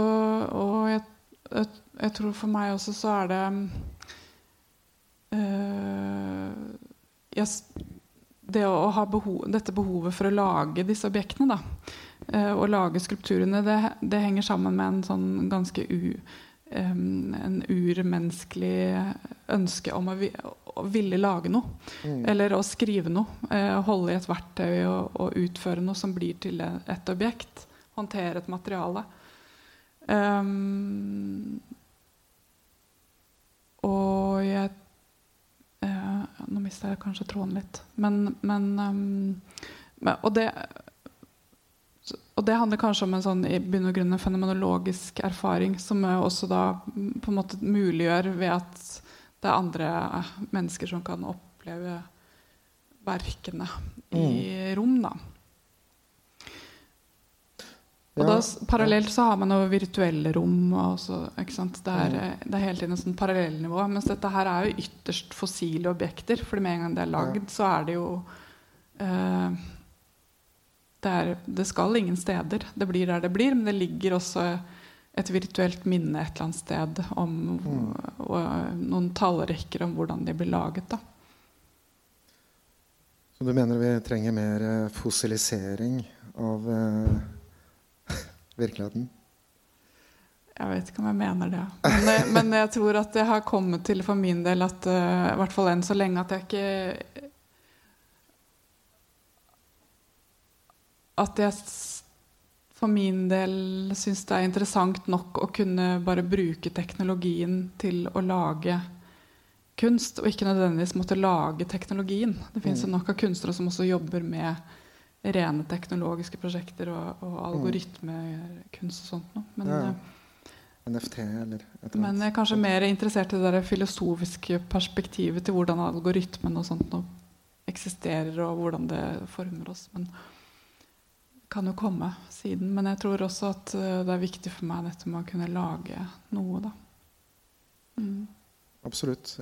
og jeg, jeg, jeg, tror for meg også så er det uh, jeg, Det å ha behov, dette behovet for å lage disse objektene, da, uh, og lage skulpturene, det, det, henger sammen med en sånn ganske u en urmenneskelig ønske om å, å, ville lage noe. Mm. Eller å skrive noe. Eh, holde i et verktøy og, og, utføre noe som blir til et objekt. Håndtere et materiale. Um, og jeg eh, Nå mista jeg kanskje tråden litt. Men, men um, og, det, og det handler kanskje om en sånn i bunn og grunn fenomenologisk erfaring som også da på en måte muliggjør ved at det er andre mennesker som kan oppleve verkene i mm. rom. da. Og da, Parallelt så har man jo virtuelle rom. Også, det, er, mm. det er hele tiden et sånn parallellnivå. Mens dette her er jo ytterst fossile objekter. For med en gang det er lagd, så er det jo eh, det, er, det, skal ingen steder. Det blir der det blir. Men det ligger også et virtuelt minne et eller annet sted om mm. og, noen tallrekker om hvordan de blir laget. da. Så du mener vi trenger mer eh, fossilisering av eh (laughs) virkeligheten? Jeg vet ikke om jeg mener det. Men, eh, men, jeg tror at jeg har kommet til for min del at uh, i hvert fall enn så lenge at jeg ikke At jeg for min del syns det er interessant nok å kunne bare bruke teknologien til å lage kunst, og ikke nødvendigvis måtte lage teknologien. Det fins mm. nok av kunstnere som også jobber med rene teknologiske prosjekter og, og algoritmekunst og sånt noe. Men, ja. Eh, NFT eller et Men jeg er kanskje mer interessert i det filosofiske perspektivet til hvordan algoritmen og sånt noe eksisterer, og hvordan det former oss. Men kan jo komme siden. Men jeg tror også at eh, det er viktig for meg dette med å kunne lage noe, da. Mm. Absolutt.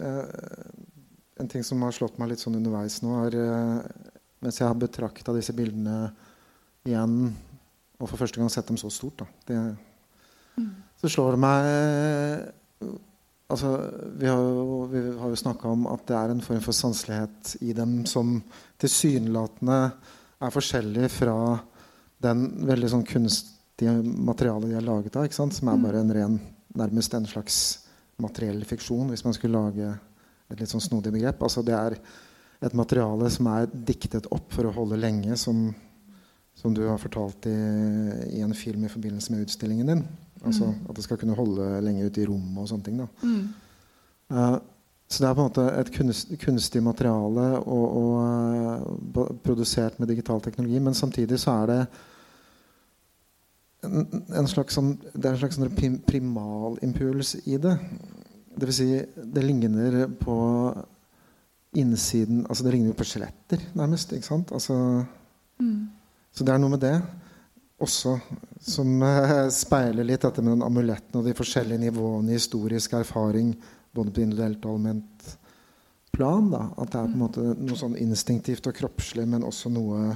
en ting som har slått meg litt sånn underveis nå, er eh, mens jeg har betrakta disse bildene igjen, og for første gang sett dem så stort, det, mm. så slår det meg altså, Vi har jo, vi har jo snakka om at det er en form for sanselighet i dem som tilsynelatende er forskjellig fra den veldig sånn kunstige materialet de har laget av, som er mm. bare en ren, nærmest en slags materiell fiksjon, hvis man skulle lage et litt sånn snodig begrep. Altså det er et materiale som er diktet opp for å holde lenge, som, som du har fortalt i, i, en film i forbindelse med utstillingen din. Altså mm. At det skal kunne holde lenge ute i rommet og sånne ting. Mm. Uh, så det er på en måte et kunst, kunstig materiale og, og uh, produsert med digital teknologi. Men samtidig så er det en, en slags sånn, det er en slags sånn primalimpuls i det. Det vil si, det ligner på innsiden altså Det ligner jo på skjeletter, nærmest. ikke sant? Altså, mm. Så det er noe med det også som uh, speiler litt dette med den amuletten og de forskjellige nivåene i historisk erfaring, både på individuelt og allment plan. da, At det er på en måte noe sånn instinktivt og kroppslig, men også noe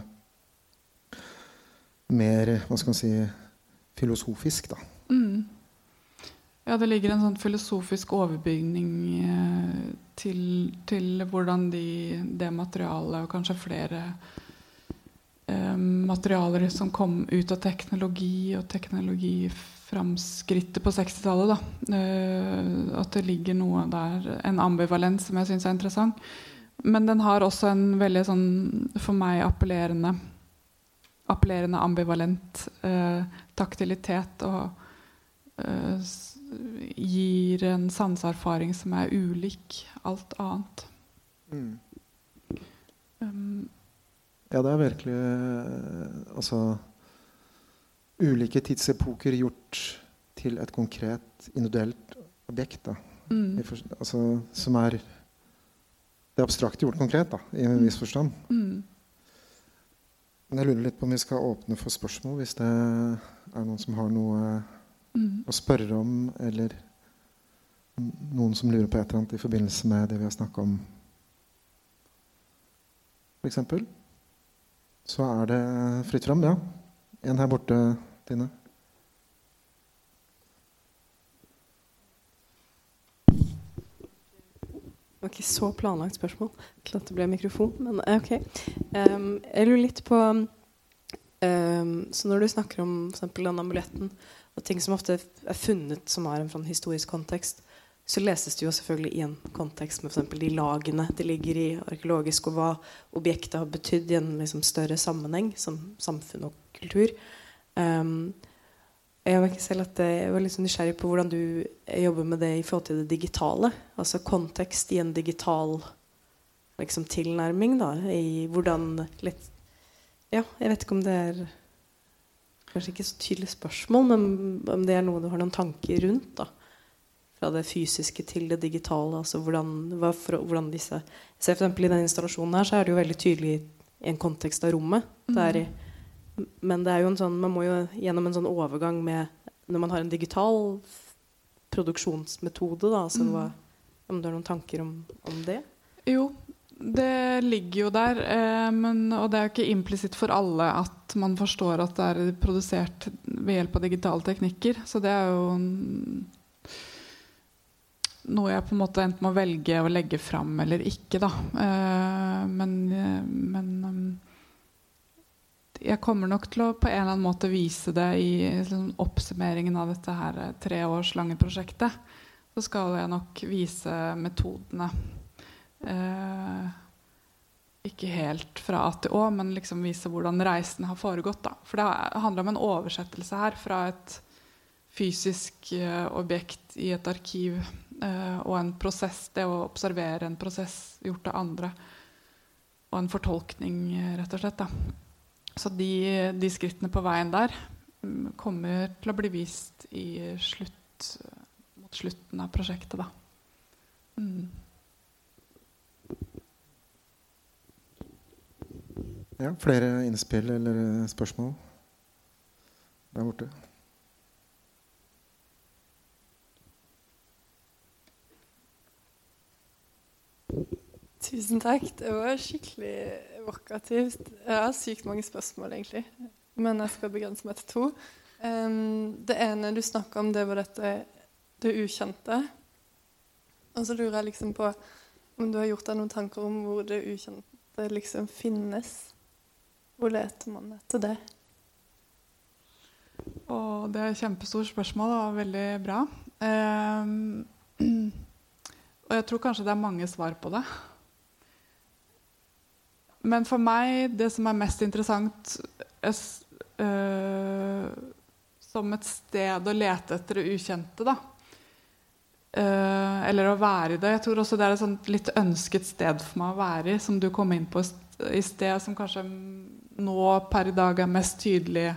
mer hva skal man si, filosofisk. da. Mm. Ja, det ligger en sånn filosofisk overbygning eh, til, til, hvordan de, det materialet, og kanskje flere eh, materialer som kom ut av teknologi og teknologiframskrittet på 60-tallet, Uh, at det ligger noe der, en ambivalens som jeg syns er interessant. Men den har også en veldig sånn for meg appellerende, appellerende ambivalent uh, taktilitet og uh, gir en sanseerfaring som er ulik alt annet. Mm. Um, ja, det er virkelig Altså Ulike tidsepoker gjort til et konkret individuelt objekt. Da. Mm. Altså, som er det abstrakte gjort konkret, da, i en viss forstand. Mm. Men jeg lurer litt på om vi skal åpne for spørsmål, hvis det er noen som har noe mm. å spørre om, eller noen som lurer på et eller annet i forbindelse med det vi har snakka om, f.eks., så er det fritt fram. Ja. En her borte, Tine. Det var ikke så planlagt spørsmål til at det ble mikrofon, men eh, ok. Um, jeg lurer litt på um, Så når du snakker om f.eks. den amuletten og ting som ofte er funnet som har en sånn historisk kontekst, så leses det jo selvfølgelig i en kontekst med f.eks. de lagene det ligger i arkeologisk, og hva objektet har betydd i en liksom større sammenheng, som samfunn og kultur. Um, jeg merker selv at jeg var litt sånn nysgjerrig på hvordan du jobber med det i forhold til det digitale. Altså kontekst i en digital liksom, tilnærming. da, i hvordan litt Ja, jeg vet ikke om det er kanskje ikke så tydelig spørsmål, men om det er noe du har noen tanker rundt. da, Fra det fysiske til det digitale. altså hvordan, for, hvordan disse, se for I denne installasjonen her så er det jo veldig tydelig i en kontekst av rommet. Det er i, men det er jo en sånn, man må jo gjennom en sånn overgang med Når man har en digital produksjonsmetode, da, altså mm. hva, om du har noen tanker om, om, det? Jo, det ligger jo der. Eh, men, og det er jo ikke implisitt for alle at man forstår at det er produsert ved hjelp av digitale teknikker. Så det er jo noe jeg på en måte enten må velge å legge fram eller ikke, da. Eh, men, men jeg kommer nok til å på en eller annen måte vise det i liksom, oppsummeringen av dette her eh, tre års lange prosjektet. Så skal jeg nok vise metodene. Eh, ikke helt fra A til Å, men liksom vise hvordan reisen har foregått. Da. For det handler om en oversettelse her fra et fysisk eh, objekt i et arkiv eh, og en prosess, det å observere en prosess gjort av andre. Og en fortolkning, eh, rett og slett. da. Så de, de, skrittene på veien der mm, kommer til å bli vist slutt, mot slutten av prosjektet, da. Mm. Ja, flere innspill eller spørsmål der borte? Tusen takk. Det var skikkelig evokativt. Jeg har sykt mange spørsmål, egentlig. Men jeg skal begrense meg til to. Um, det ene du snakka om, det var dette det ukjente. Og så lurer jeg liksom på om du har gjort deg noen tanker om hvor det ukjente liksom finnes. Hvor leter man etter det? Og det er et kjempestort spørsmål og veldig bra. Um, (clears throat) og jeg tror kanskje det er mange svar på det. Men for meg, det som er mest interessant er, uh, som et sted å lete etter det ukjente, da. Uh, eller å være i det. Jeg tror også det er et litt ønsket sted for meg å være i, som du kom inn på i sted, som kanskje nå per i dag er mest tydelig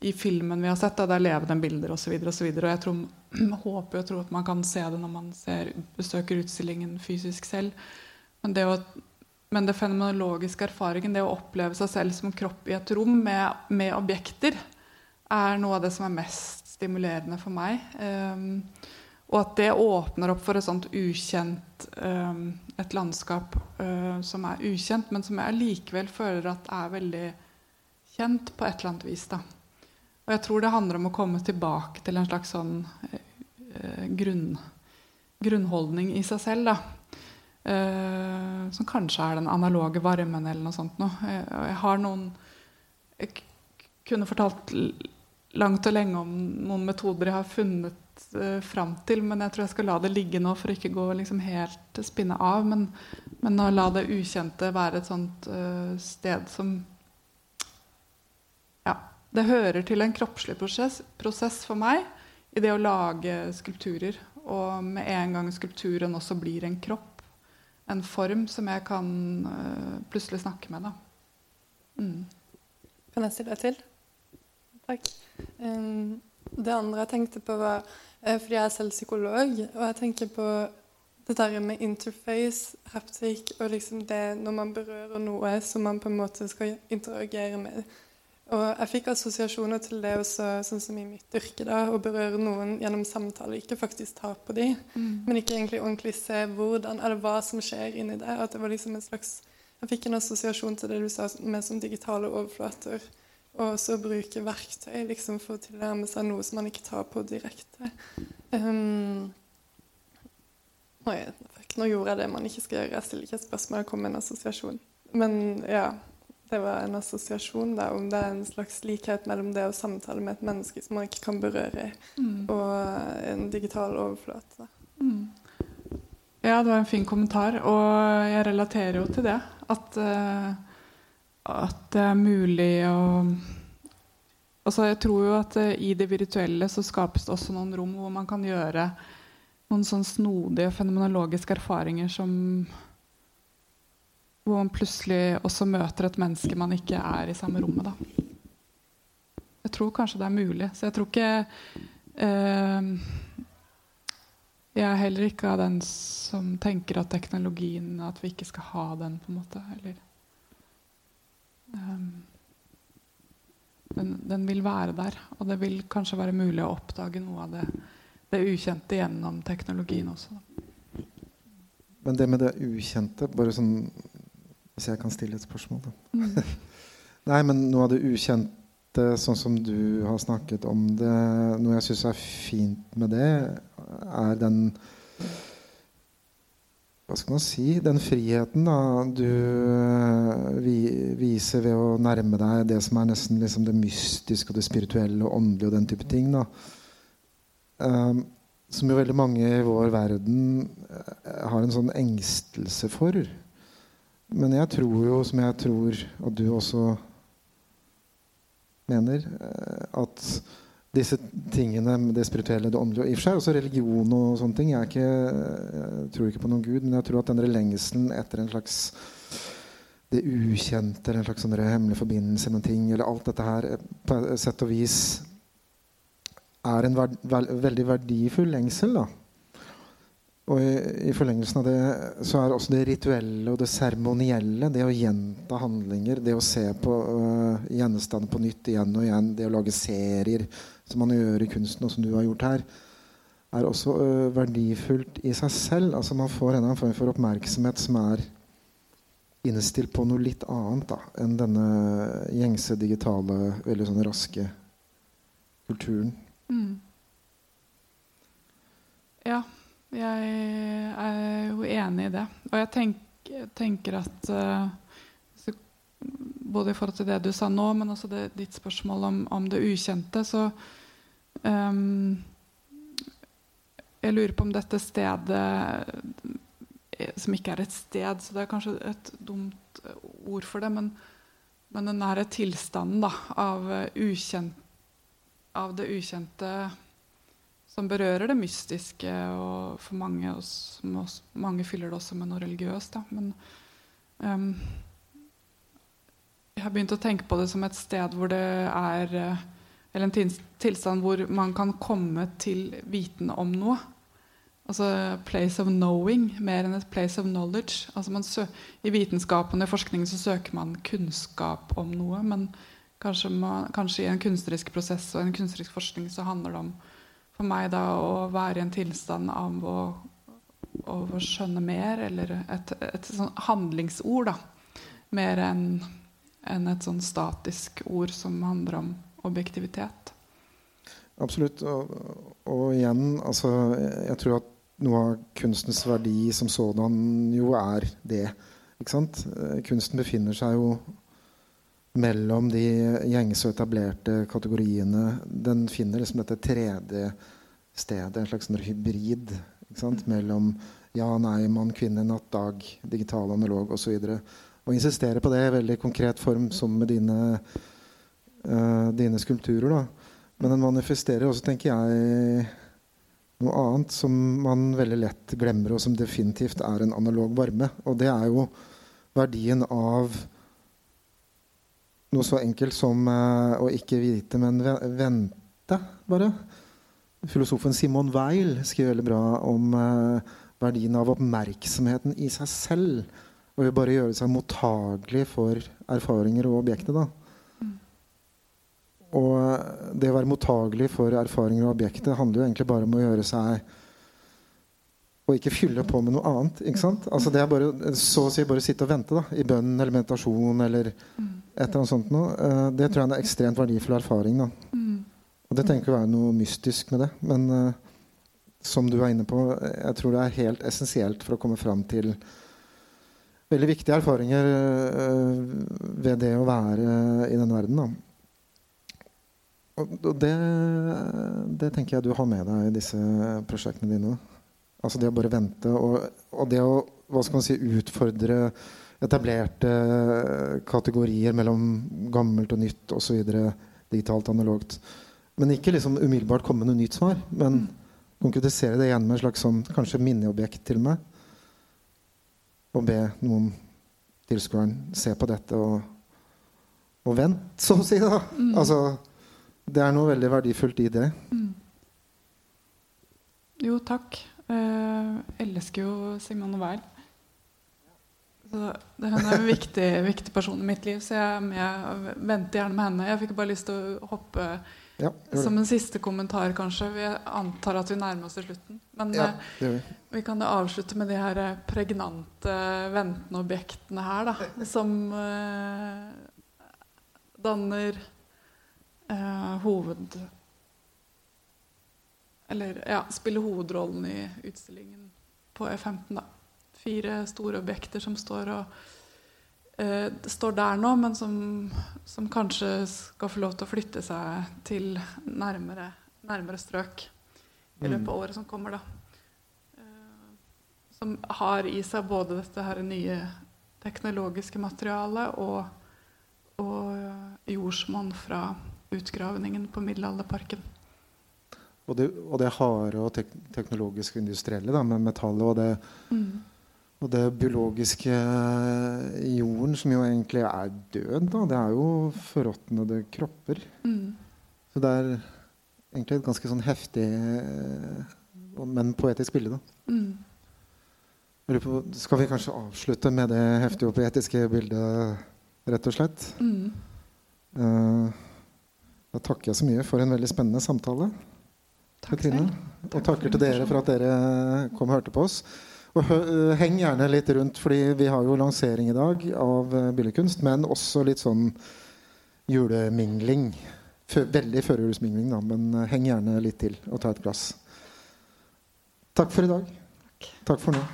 i filmen vi har sett. Da, det er levende bilder osv. Og, så videre, og, jeg tror, (clears throat) håper og tror at man kan se det når man ser, besøker utstillingen fysisk selv. Men det å men det fenomenologiske erfaringen, det å oppleve seg selv som kropp i et rom med, med objekter, er noe av det som er mest stimulerende for meg. Um, og at det åpner opp for et sånt ukjent um, Et landskap uh, som er ukjent, men som jeg likevel føler at er veldig kjent på et eller annet vis. Da. Og jeg tror det handler om å komme tilbake til en slags sånn uh, grunn, grunnholdning i seg selv. da som kanskje er den analoge varmen eller noe sånt. Noe. Jeg, jeg, har noen Jeg kunne fortalt langt og lenge om noen metoder jeg har funnet uh, fram til, men jeg tror jeg skal la det ligge nå for ikke gå liksom helt spinne av. Men, men å la det ukjente være et sånt uh, sted som Ja, det hører til en kroppslig prosess, prosess for meg i det å lage skulpturer. Og med en gang skulpturen også blir en kropp en form som jeg kan uh, plutselig snakke med. Mm. Kan jeg stille deg til? Takk. Um, det andre jeg tenkte på, var uh, Fordi jeg er selv psykolog, og jeg tenker på det der med interface, haptic, og liksom det når man berører noe som man på en måte skal interagere med. Og jeg fikk assosiasjoner til det også, sånn som i mitt yrke, da, å berøre noen gjennom samtale, ikke faktisk ta på dem, mm. men ikke egentlig ordentlig se hvordan, eller hva som skjer inni det. At det var liksom en slags Jeg fikk en assosiasjon til det du sa med som digitale overflater. Og også bruke verktøy liksom, for å tilnærme seg noe som man ikke tar på direkte. Um, nå, nå, gjorde jeg det man ikke skal gjøre. Jeg stiller ikke et spørsmål, jeg kom med en assosiasjon. Men ja det var en assosiasjon da, om det er en slags likhet mellom det å samtale med et menneske som man ikke kan berøre, mm. og en digital overflate. Mm. Ja, det var en fin kommentar, og jeg relaterer jo til det. At, uh, at det er mulig å, Altså, jeg tror jo at uh, i det virtuelle så skapes det også noen rom hvor man kan gjøre noen sånn snodige fenomenologiske erfaringer som Hvor man plutselig også møter et menneske man ikke er i samme rommet. da. Jeg tror kanskje det er mulig. Så jeg tror ikke eh, Jeg er heller ikke av den som tenker at teknologien At vi ikke skal ha den, på en måte. Eller um, den, den, vil være der. Og det vil kanskje være mulig å oppdage noe av det, det ukjente gjennom teknologien også. Men det med det ukjente Bare sånn Hvis jeg kan stille et spørsmål, da. Mm. (laughs) Nei, men noe av det ukjente sånn som du har snakket om det Noe jeg syns er fint med det, er den Hva skal man si Den friheten da, du eh, vi, viser ved å nærme deg det som er nesten liksom det mystiske og det spirituelle og åndelige og den type ting. da um, som jo veldig mange i vår verden uh, har en sånn engstelse for. Men jeg tror jo, som jeg tror at du også mener eh, at disse tingene, det spirituelle, det åndelige, og i og for seg også religion og sånne ting jeg, ikke, jeg, tror ikke på noen gud, men jeg tror at den lengselen etter en slags det ukjente, eller en slags sånn hemmelig forbindelse med ting, eller alt dette her, eh, på et sett og vis er en verd, veldig verdifull lengsel. da og i, i, forlengelsen av det så er også det rituelle og det seremonielle, det å gjenta handlinger, det å se på uh, gjenstander på nytt igjen og igjen, det å lage serier, som man gjør i kunsten, og som du har gjort her, er også uh, verdifullt i seg selv. Altså Man får en form for oppmerksomhet som er innstilt på noe litt annet da, enn denne gjengse, digitale, veldig sånn raske kulturen. Mm. Ja. Jeg er jo enig i det. Og jeg tenk, tenker at uh, Både i forhold til det du sa nå, men også det, ditt spørsmål om, om, det ukjente, så um, Jeg lurer på om dette stedet eh, Som ikke er et sted, så det er kanskje et dumt ord for det, men, men den nære tilstanden da, av, ukjent, av det ukjente som berører det mystiske, og for mange, også, mange fyller det også med noe religiøst. Da. Men um, jeg har begynt å tenke på det som et sted hvor det er eh, Eller en tilstand hvor man kan komme til viten om noe. Altså place of knowing mer enn et place of knowledge. Altså I vitenskapen og i forskningen så søker man kunnskap om noe, men kanskje, man, kanskje i en kunstnerisk prosess og en kunstnerisk forskning så handler det om for meg da å være i en tilstand av å, å skjønne mer, eller et, et sånn handlingsord, da. Mer enn en et sånn statisk ord som handler om objektivitet. Absolutt. Og, og igjen, altså Jeg tror at noe av kunstens verdi som sådan jo er det. Ikke sant? Kunsten befinner seg jo mellom de gjengse og etablerte kategoriene. Den finner liksom dette tredje stedet, en slags sånn hybrid mellom ja, nei, mann, kvinne, natt, dag, digital, analog osv. Og, insistere på det i veldig konkret form, som med dine, uh, dine skulpturer. Da. Men den manifesterer også, tenker jeg, noe annet som man veldig lett glemmer, og som definitivt er en analog varme. Og det er jo verdien av noe så enkelt som uh, å ikke vite, men vente, bare. Filosofen Simon Weil skriver veldig bra om uh, verdien av oppmerksomheten i seg selv. Og bare gjøre seg mottagelig for erfaringer og objektet. da. Mm. Og det å være mottagelig for erfaringer og objektet handler jo egentlig bare om å gjøre seg og ikke fylle på med noe annet. ikke sant? Altså Det er bare, så å si bare sitte og vente da, i bønn eller meditasjon eller et eller annet sånt noe. Uh, det tror jeg er en ekstremt verdifull erfaring. da. Mm. Og det tenker å være noe mystisk med det. Men uh, som du er inne på, jeg tror det er helt essensielt for å komme fram til veldig viktige erfaringer uh, ved det å være i denne verden. da. Og det, det tenker jeg du har med deg i disse prosjektene dine. Altså det å bare vente og, og det å hva skal man si, utfordre etablerte kategorier mellom gammelt og nytt osv. digitalt, analogt. Men ikke liksom umiddelbart komme med noe nytt svar, men konkretisere det igjen med et slags sånn, kanskje minneobjekt til meg. Og be noen tilskueren se på dette og, og vent, så å si. da. Mm. Altså, det er noe veldig verdifullt i det. Mm. Jo, takk. Eh, elsker jo Simone Weil. Så det, hun er en viktig, (laughs) viktig person i mitt liv, så jeg, jeg venter gjerne med henne. Jeg fikk bare lyst til å hoppe Ja, som en siste kommentar, kanskje. Vi antar at vi nærmer oss til slutten. Men Ja, eh, vi. vi kan jo avslutte med de her eh, pregnante ventende objektene her, da. Som eh, danner eh, hoved... Eller ja, spiller hovedrollen i utstillingen på E15, da. Fire store objekter som står og eh, står der nå, men som, som kanskje skal få lov til å flytte seg til nærmere, nærmere strøk i løpet Mm. av året som kommer, da. Eh, som har i seg både dette her nye teknologiske materialet og, og jordsmonn fra utgravningen på Middelalderparken. Og det, og det harde og tek teknologiske og industrielle da, med metallet og det, og det biologiske i jorden, som jo egentlig er død. Da. Det er jo forråtnede kropper. Mm. Så det er egentlig et ganske sånn heftig, eh, men poetisk bilde. Da. Mm. På, skal vi kanskje avslutte med det heftige og poetiske bildet, rett og slett? Mm. Uh, da takker jeg så mye for en veldig spennende samtale. Takk Trine. Takk Og takker til dere for at dere kom og hørte på oss. Og øh, heng gjerne litt rundt, fordi vi har jo lansering i dag av uh, billedkunst, men også litt sånn julemingling. Veldig førjulsmingling, da, men uh, heng gjerne litt til og ta et glass. Takk for i dag. Takk for nå.